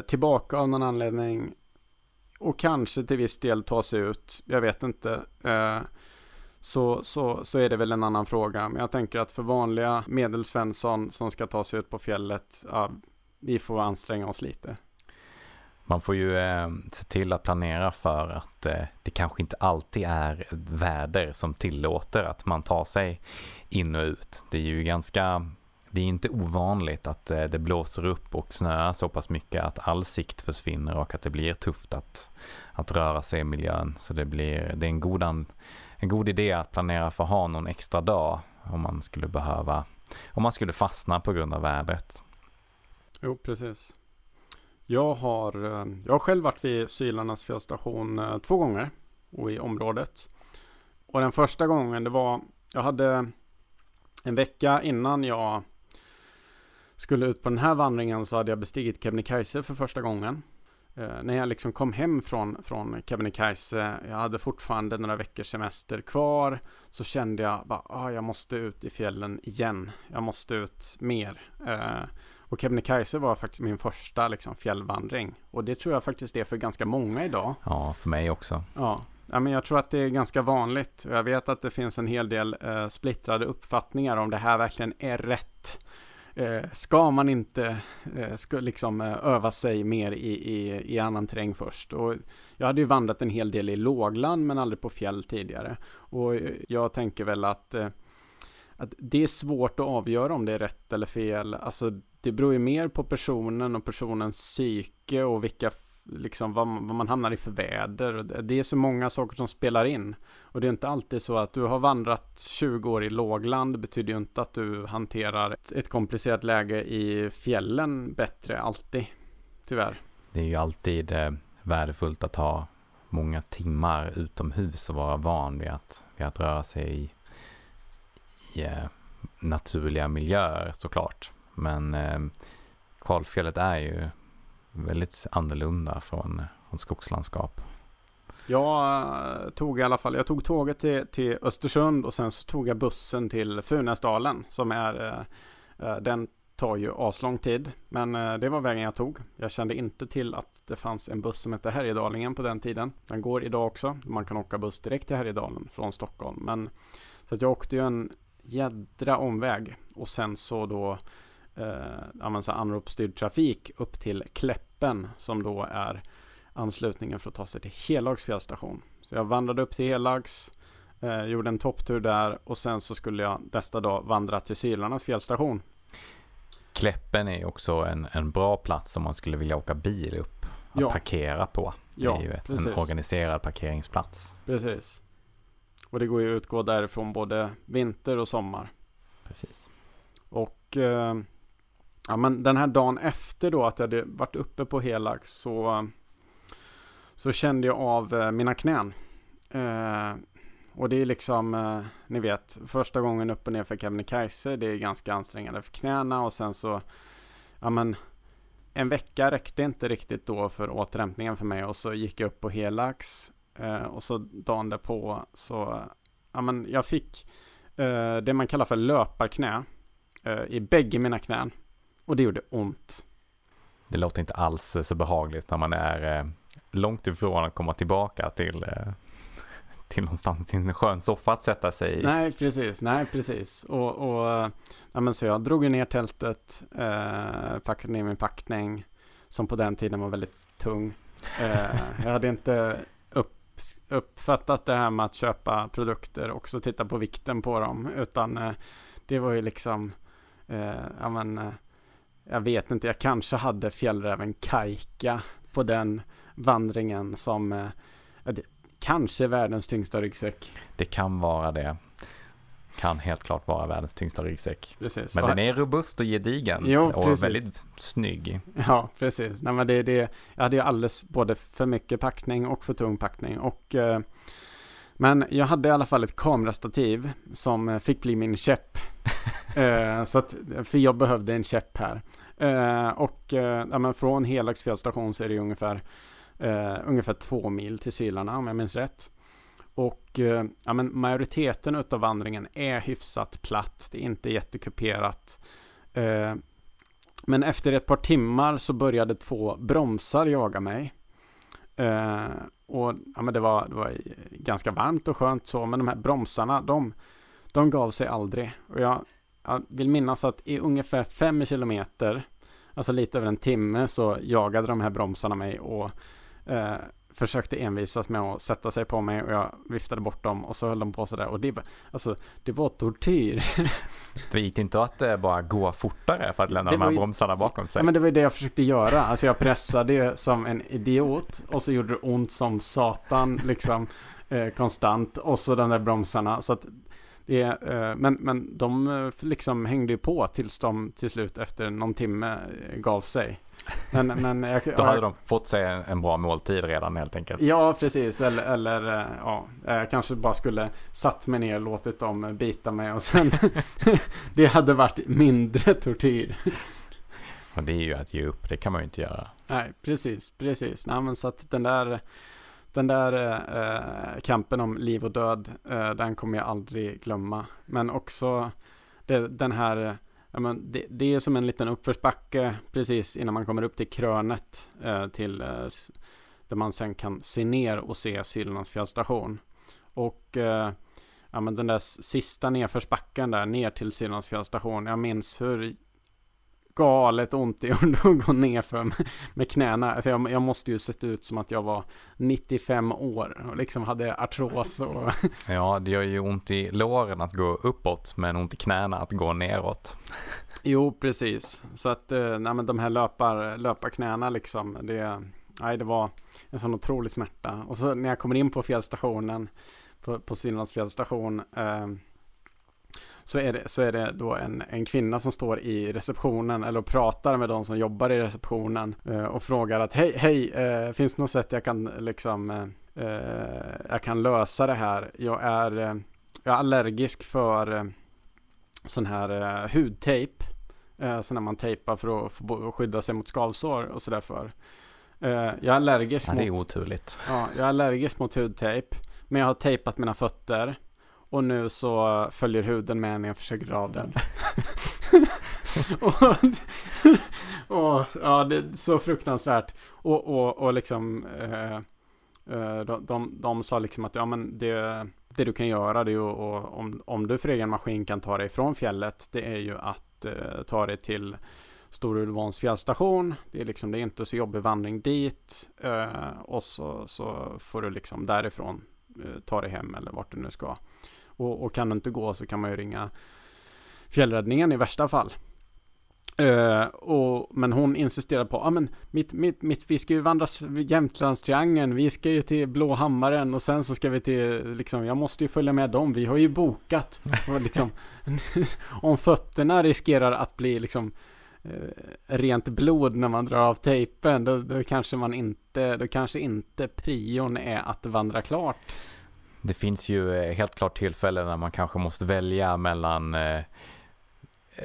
tillbaka av någon anledning och kanske till viss del ta sig ut, jag vet inte, eh, så, så, så är det väl en annan fråga. Men jag tänker att för vanliga medelsvensson som ska ta sig ut på fjället, ja, vi får anstränga oss lite. Man får ju eh, se till att planera för att eh, det kanske inte alltid är väder som tillåter att man tar sig in och ut. Det är ju ganska, det är inte ovanligt att eh, det blåser upp och snöar så pass mycket att all sikt försvinner och att det blir tufft att, att röra sig i miljön. Så det, blir, det är en god, en god idé att planera för att ha någon extra dag om man skulle behöva, om man skulle fastna på grund av vädret. Jo, precis. Jag har, eh, jag har själv varit vid Sylarnas fjällstation eh, två gånger och i området. Och den första gången det var, jag hade en vecka innan jag skulle ut på den här vandringen så hade jag bestigit Kebnekaise för första gången. Eh, när jag liksom kom hem från, från Kebnekaise, jag hade fortfarande några veckors semester kvar, så kände jag att ah, jag måste ut i fjällen igen. Jag måste ut mer. Eh, och Kebnekaise var faktiskt min första liksom, fjällvandring. Och det tror jag faktiskt är för ganska många idag. Ja, för mig också. Ja, ja men jag tror att det är ganska vanligt. Jag vet att det finns en hel del eh, splittrade uppfattningar om det här verkligen är rätt. Eh, ska man inte eh, ska liksom eh, öva sig mer i, i, i annan terräng först? Och jag hade ju vandrat en hel del i lågland men aldrig på fjäll tidigare. Och jag tänker väl att, att det är svårt att avgöra om det är rätt eller fel. Alltså det beror ju mer på personen och personens psyke och vilka liksom vad, vad man hamnar i för väder. Det är så många saker som spelar in. Och det är inte alltid så att du har vandrat 20 år i lågland Det betyder ju inte att du hanterar ett, ett komplicerat läge i fjällen bättre alltid. Tyvärr. Det är ju alltid eh, värdefullt att ha många timmar utomhus och vara van vid att, vid att röra sig i, i eh, naturliga miljöer såklart. Men eh, kalfjället är ju väldigt annorlunda från, från skogslandskap. Jag eh, tog i alla fall, jag tog tåget till, till Östersund och sen så tog jag bussen till Funäsdalen som är, eh, eh, den tar ju aslång tid. Men det var vägen jag tog. Jag kände inte till att det fanns en buss som hette Härjedalingen på den tiden. Den går idag också. Man kan åka buss direkt till Härjedalen från Stockholm. Men så att jag åkte ju en jädra omväg och sen så då eh, anropsstyrd trafik upp till Kläppen som då är anslutningen för att ta sig till Helags fjällstation. Så jag vandrade upp till Helags, eh, gjorde en topptur där och sen så skulle jag nästa dag vandra till Sylarnas fjällstation. Kläppen är också en, en bra plats om man skulle vilja åka bil upp och ja. parkera på. Det ja, är ju ett, en organiserad parkeringsplats. Precis. Och det går ju att utgå därifrån både vinter och sommar. Precis. Och eh, Ja men den här dagen efter då att jag hade varit uppe på Helax så Så kände jag av eh, mina knän. Eh, Och det är liksom eh, Ni vet första gången upp och ner för Kebnekaise Det är ganska ansträngande för knäna och sen så Ja men En vecka räckte inte riktigt då för återhämtningen för mig och så gick jag upp på Helax eh, Och så dagen därpå så Ja men jag fick eh, Det man kallar för löparknä eh, I bägge mina knän och det gjorde ont. Det låter inte alls så behagligt när man är eh, långt ifrån att komma tillbaka till, eh, till någonstans till en skön soffa att sätta sig i. Nej, precis. Nej, precis. Och, och ja, men så jag drog ner tältet, eh, packade ner min packning som på den tiden var väldigt tung. Eh, jag hade inte upp, uppfattat det här med att köpa produkter och så titta på vikten på dem, utan eh, det var ju liksom eh, ja, men, eh, jag vet inte, jag kanske hade fjällräven Kaika på den vandringen som eh, kanske världens tyngsta ryggsäck. Det kan vara det. kan helt klart vara världens tyngsta ryggsäck. Precis. Men den är robust och gedigen Jo, och precis. väldigt snygg. Ja, precis. Nej, men det, det, jag hade ju alldeles både för mycket packning och för tung packning. Och, eh, men jag hade i alla fall ett kamerastativ som eh, fick bli min käpp. Eh, så att, för jag behövde en käpp här. Eh, och eh, ja, men från Helags fjällstation så är det ungefär, eh, ungefär två mil till Sylarna om jag minns rätt. Och eh, ja, men majoriteten av vandringen är hyfsat platt. Det är inte jättekuperat. Eh, men efter ett par timmar så började två bromsar jaga mig. Eh, och ja, men det, var, det var ganska varmt och skönt så, men de här bromsarna, de, de gav sig aldrig. Och jag, jag vill minnas att i ungefär fem kilometer, alltså lite över en timme, så jagade de här bromsarna mig och eh, försökte envisas med att sätta sig på mig och jag viftade bort dem och så höll de på sådär och det, var- alltså, det var tortyr. Det gick inte att eh, bara gå fortare för att lämna de här ju- bromsarna bakom sig. Ja, men det var ju det jag försökte göra. Alltså jag pressade som en idiot och så gjorde det ont som satan liksom eh, konstant och så de där bromsarna. Så att det, eh, men, men de eh, liksom hängde ju på tills de till slut efter någon timme eh, gav sig. Men, men jag, Då hade de fått sig en, en bra måltid redan helt enkelt. Ja, precis. Eller, eller ja, jag kanske bara skulle satt mig ner och låtit dem bita mig och sen det hade varit mindre tortyr. Och det är ju att ge upp, det kan man ju inte göra. Nej, precis, precis. Nej, men så att den där, den där eh, kampen om liv och död, eh, den kommer jag aldrig glömma. Men också det, den här, ja, men det, det är som en liten uppförsbacke precis innan man kommer upp till krönet eh, till eh, där man sen kan se ner och se Sylarnas fjällstation. Och eh, ja, men den där sista nedförsbacken där ner till Sylarnas fjällstation, jag minns hur galet ont att gå ner för med, med knäna. Alltså jag, jag måste ju sett ut som att jag var 95 år och liksom hade artros och Ja, det gör ju ont i låren att gå uppåt, men ont i knäna att gå neråt. Jo, precis. Så att eh, nej, men de här löpar, löparknäna liksom, det, nej, det var en sån otrolig smärta. Och så när jag kommer in på fjällstationen, på, på Synlands fjällstation, eh, så är det, så är det då en, en kvinna som står i receptionen eller pratar med de som jobbar i receptionen eh, och frågar att hej, hej, eh, finns det något sätt jag kan liksom, eh, jag kan lösa det här? Jag är, jag är allergisk för sån här hudtejp. Eh, så när man tejpar för att skydda sig mot skavsår och sådär för. Jag är allergisk Ja, det är mot. Ja, jag är allergisk mot hudtejp. Men jag har tejpat mina fötter. Och nu så följer huden med när jag försöker dra av den. och, och, ja, det är så fruktansvärt. Och, och, och liksom eh, eh, de, de, de sa liksom att ja, men det, det du kan göra det är ju och, om, om du för egen maskin kan ta dig från fjället det är ju att eh, ta dig till Storulvåns fjällstation. Det är liksom det är inte så jobbig vandring dit eh, och så, så får du liksom därifrån eh, ta dig hem eller vart du nu ska. Och, och kan du inte gå så kan man ju ringa fjällräddningen i värsta fall. Eh, och, men hon insisterade på, ja ah, men mitt, mitt, mitt, vi ska ju vandra Jämtlandstriangeln, vi ska ju till Blåhammaren och sen så ska vi till, liksom, jag måste ju följa med dem, vi har ju bokat. Och liksom, om fötterna riskerar att bli liksom eh, rent blod när man drar av tejpen, då, då kanske man inte, då kanske inte prion är att vandra klart. Det finns ju eh, helt klart tillfällen när man kanske måste välja mellan eh,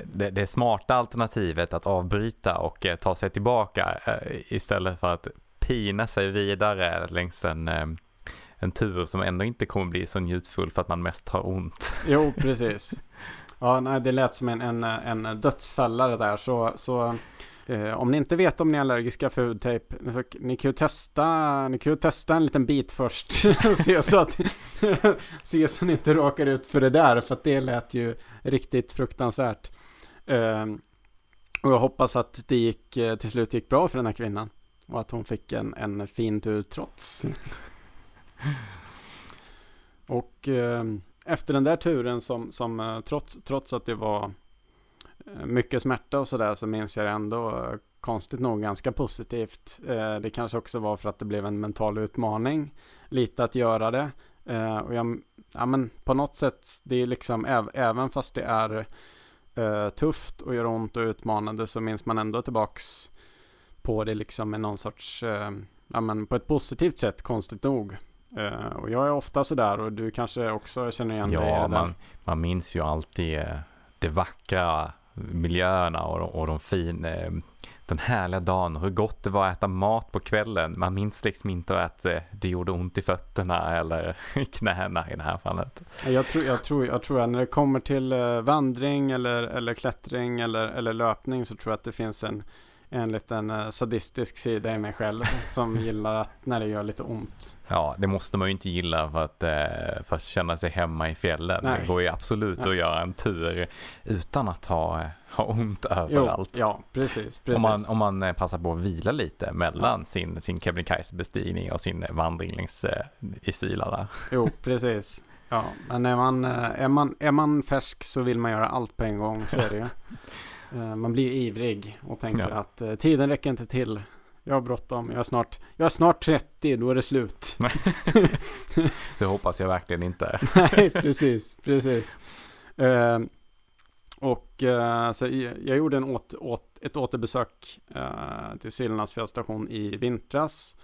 det, det smarta alternativet att avbryta och eh, ta sig tillbaka istället för att pina sig vidare längs en, en tur som ändå inte kommer bli så njutfull för att man mest har ont. Jo, precis. Ja, nej, det lät som en, en, en dödsfälla det där. Så, så eh, om ni inte vet om ni är allergiska för hudtejp, så, ni kan ju testa, ni kan ju testa en liten bit först. se, så att, se så ni inte råkar ut för det där, för att det lät ju riktigt fruktansvärt. Eh, och jag hoppas att det gick, eh, till slut gick bra för den här kvinnan. Och att hon fick en, en fin tur trots. Och eh, efter den där turen som, som eh, trots, trots att det var mycket smärta och sådär så minns jag det ändå konstigt nog ganska positivt. Eh, det kanske också var för att det blev en mental utmaning. Lite att göra det. Eh, och jag, ja men på något sätt, det är liksom, äv, även fast det är eh, tufft och gör ont och utmanande så minns man ändå tillbaks på det liksom med någon sorts, ja men på ett positivt sätt, konstigt nog. Uh, och jag är ofta sådär och du kanske också känner igen ja, dig Ja, man, man minns ju alltid det vackra miljöerna och, och de fina, eh, den härliga dagen och hur gott det var att äta mat på kvällen. Man minns liksom inte att eh, det gjorde ont i fötterna eller knäna i det här fallet. Jag tror, jag tror, jag tror att när det kommer till eh, vandring eller, eller klättring eller, eller löpning så tror jag att det finns en en liten uh, sadistisk sida i mig själv som gillar att när det gör lite ont. Ja, det måste man ju inte gilla för att, uh, för att känna sig hemma i fjällen. Nej. Det går ju absolut ja. att göra en tur utan att ha, ha ont överallt. Jo, ja, precis. precis. Om, man, om man eh, passar på att vila lite mellan ja. sin, sin Kebnekaise-bestigning och sin vandring längs i Sila. Jo, precis. Ja, men är man, är, man, är man färsk så vill man göra allt på en gång, så är det ju. Eh, man blir ivrig och tänker ja. att eh, tiden räcker inte till. Jag har bråttom, jag är snart, jag är snart 30, då är det slut. det hoppas jag verkligen inte. Nej, precis, precis. Uh, och uh, så jag, gjorde en åt, åt, ett återbesök uh, till Silnas fjällstation i vintras.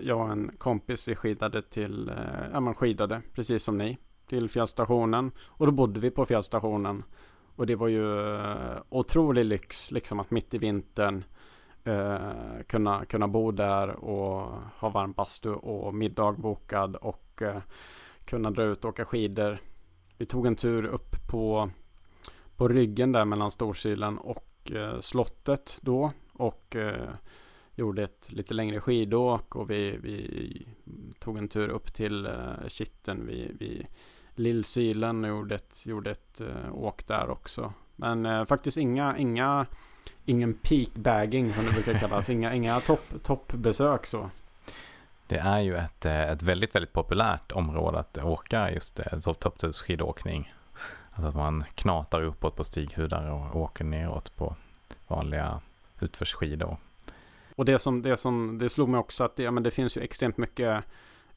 jag och en kompis, vi skidade till, ja man skidade precis som ni, till fjällstationen. Och då bodde vi på fjällstationen. Och det var ju eh, otrolig lyx liksom att mitt i vintern eh, kunna, kunna bo där och ha varm bastu och middag bokad och eh, kunna dra ut och åka skidor. Vi tog en tur upp på, på ryggen där mellan Storsilen och eh, slottet då och eh, gjorde ett lite längre skidåk och vi, vi tog en tur upp till eh, Kitten Vi, vi Lillsylen gjorde ett, gjorde ett uh, åk där också. Men uh, faktiskt inga, inga, ingen peakbagging som det brukar kallas. inga, inga topp, toppbesök så. Det är ju ett, eh, ett väldigt, väldigt populärt område att åka just topptursskidåkning. Alltså att man knatar uppåt på stighudar och åker neråt på vanliga utförsskidor. Och det som, det som, det slog mig också att det, ja, men det finns ju extremt mycket Eh,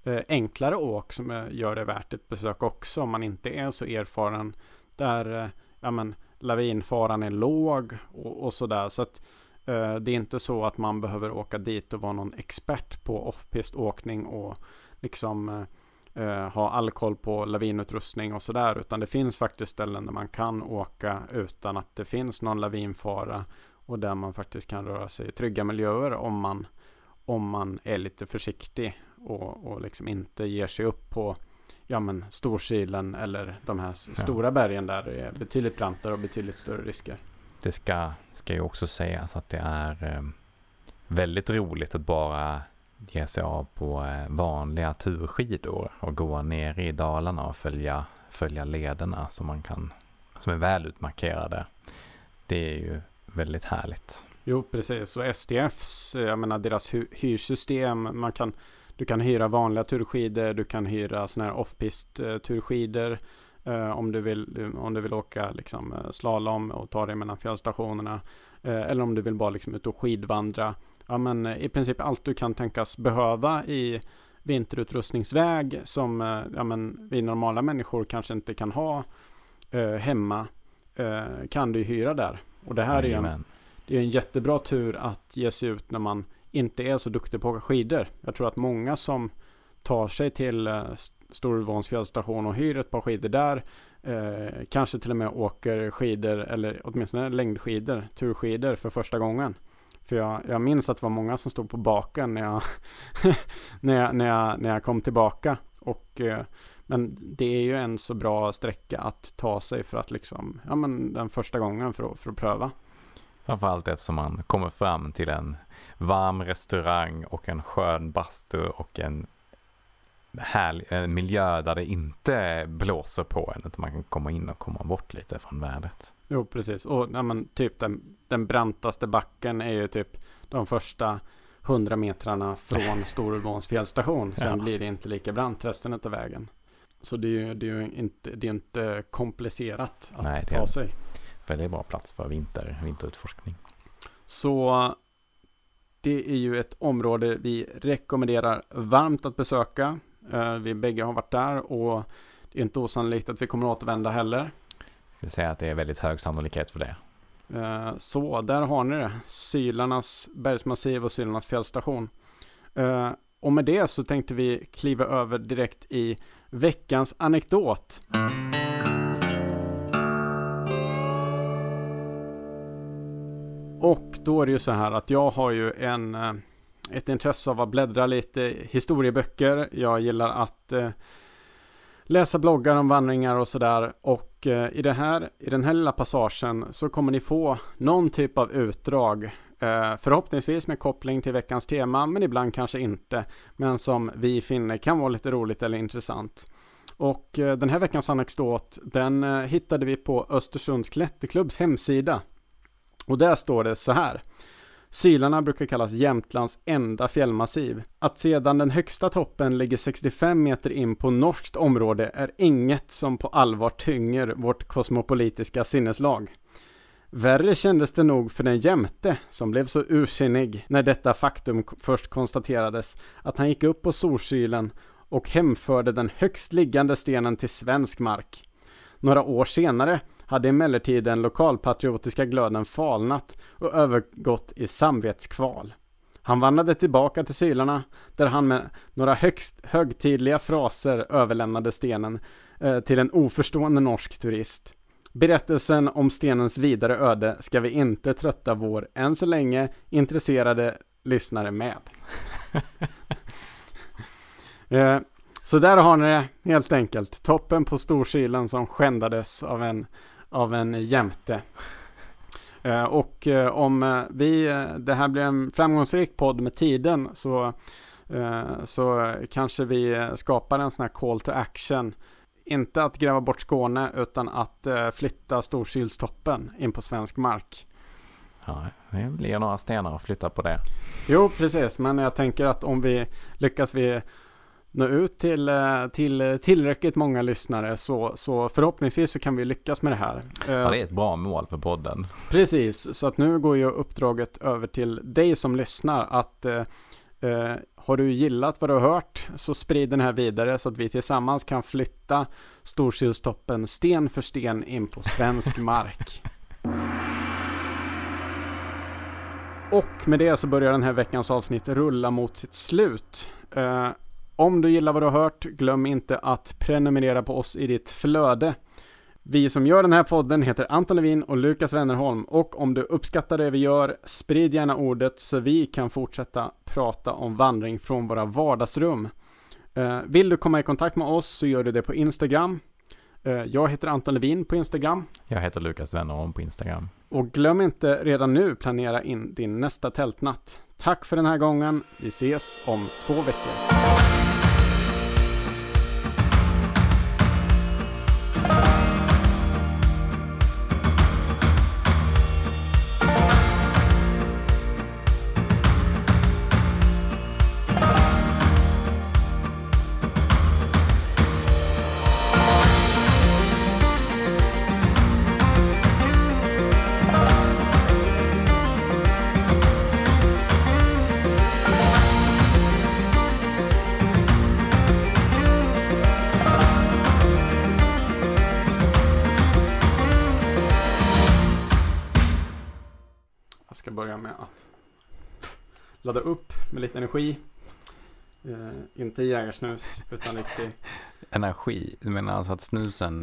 Eh, enklare åk som eh, gör det värt ett besök också om man inte är så erfaren. Där eh, ja, men, lavinfaran är låg och, och sådär. Så att eh, det är inte så att man behöver åka dit och vara någon expert på off-pist åkning och liksom eh, ha all koll på lavinutrustning och sådär. Utan det finns faktiskt ställen där man kan åka utan att det finns någon lavinfara och där man faktiskt kan röra sig i trygga miljöer om man, om man är lite försiktig och, och liksom inte ger sig upp på ja, men Storkilen eller de här ja. stora bergen där det är betydligt brantare och betydligt större risker. Det ska, ska ju också sägas att det är eh, väldigt roligt att bara ge sig av på eh, vanliga turskidor och gå ner i Dalarna och följa, följa lederna som man kan, som är väl utmarkerade. Det är ju väldigt härligt. Jo, precis. Och SDFs, jag menar deras hyrsystem, man kan du kan hyra vanliga turskidor, du kan hyra sådana här off-pist eh, turskidor. Eh, om, du vill, om du vill åka liksom, eh, slalom och ta dig mellan fjällstationerna. Eh, eller om du vill bara liksom, ut och skidvandra. Ja, men, eh, I princip allt du kan tänkas behöva i vinterutrustningsväg som eh, ja, men, vi normala människor kanske inte kan ha hemma kan du hyra där. Och det här är en, det är en jättebra tur att ge sig ut när man inte är så duktig på att åka skidor. Jag tror att många som tar sig till eh, Storulvåns fjällstation och hyr ett par skidor där eh, kanske till och med åker skidor eller åtminstone längdskidor, turskidor för första gången. För jag, jag minns att det var många som stod på baken när jag, när jag, när jag, när jag kom tillbaka. Och, eh, men det är ju en så bra sträcka att ta sig för att liksom, ja men den första gången för att, för att pröva. Framförallt eftersom man kommer fram till en varm restaurang och en skön bastu och en härlig en miljö där det inte blåser på en utan man kan komma in och komma bort lite från vädret. Jo, precis. Och ja, men, typ den, den brantaste backen är ju typ de första hundra metrarna från Storulvåns fjällstation. Sen ja. blir det inte lika brant resten av vägen. Så det är ju, det är ju inte, det är inte komplicerat att Nej, ta sig väldigt bra plats för vinter, vinterutforskning. Så det är ju ett område vi rekommenderar varmt att besöka. Eh, vi bägge har varit där och det är inte osannolikt att vi kommer återvända heller. Jag vill säga att det är väldigt hög sannolikhet för det. Eh, så där har ni det. Sylarnas bergsmassiv och Sylarnas fjällstation. Eh, och med det så tänkte vi kliva över direkt i veckans anekdot. Och då är det ju så här att jag har ju en, eh, ett intresse av att bläddra lite i historieböcker. Jag gillar att eh, läsa bloggar om vandringar och sådär. Och eh, i, det här, i den här lilla passagen så kommer ni få någon typ av utdrag. Förhoppningsvis med koppling till veckans tema, men ibland kanske inte. Men som vi finner kan vara lite roligt eller intressant. Och den här veckans anekdot, den hittade vi på Östersunds klätterklubbs hemsida. Och där står det så här. Sylarna brukar kallas Jämtlands enda fjällmassiv. Att sedan den högsta toppen ligger 65 meter in på norskt område är inget som på allvar tynger vårt kosmopolitiska sinneslag. Värre kändes det nog för den jämte som blev så ursinnig när detta faktum först konstaterades att han gick upp på Solkylen och hemförde den högst liggande stenen till svensk mark. Några år senare hade emellertid den lokalpatriotiska glöden falnat och övergått i samvetskval. Han vandrade tillbaka till Sylarna där han med några högst högtidliga fraser överlämnade stenen eh, till en oförstående norsk turist. Berättelsen om stenens vidare öde ska vi inte trötta vår, än så länge, intresserade lyssnare med. eh, så där har ni det helt enkelt. Toppen på Storkilen som skändades av en, av en jämte. Eh, och eh, om eh, vi, det här blir en framgångsrik podd med tiden så, så kanske vi skapar en sån här call to action. Inte att gräva bort Skåne utan att flytta Storkilstoppen in på svensk mark. Ja, det blir några stenar att flytta på det. Jo, precis. Men jag tänker att om vi lyckas vi nå ut till, eh, till tillräckligt många lyssnare så, så förhoppningsvis så kan vi lyckas med det här. Ja, det är ett bra mål för podden. Precis, så att nu går ju uppdraget över till dig som lyssnar att eh, eh, har du gillat vad du har hört så sprid den här vidare så att vi tillsammans kan flytta Storkilstoppen sten för sten in på svensk mark. Och med det så börjar den här veckans avsnitt rulla mot sitt slut. Eh, om du gillar vad du har hört, glöm inte att prenumerera på oss i ditt flöde. Vi som gör den här podden heter Anton Levin och Lukas Wennerholm och om du uppskattar det vi gör, sprid gärna ordet så vi kan fortsätta prata om vandring från våra vardagsrum. Eh, vill du komma i kontakt med oss så gör du det på Instagram. Eh, jag heter Anton Levin på Instagram. Jag heter Lukas Wennerholm på Instagram. Och glöm inte redan nu planera in din nästa tältnatt. Tack för den här gången. Vi ses om två veckor. Ladda upp med lite energi. Eh, inte jägarsnus utan riktig energi? Du menar alltså att snusen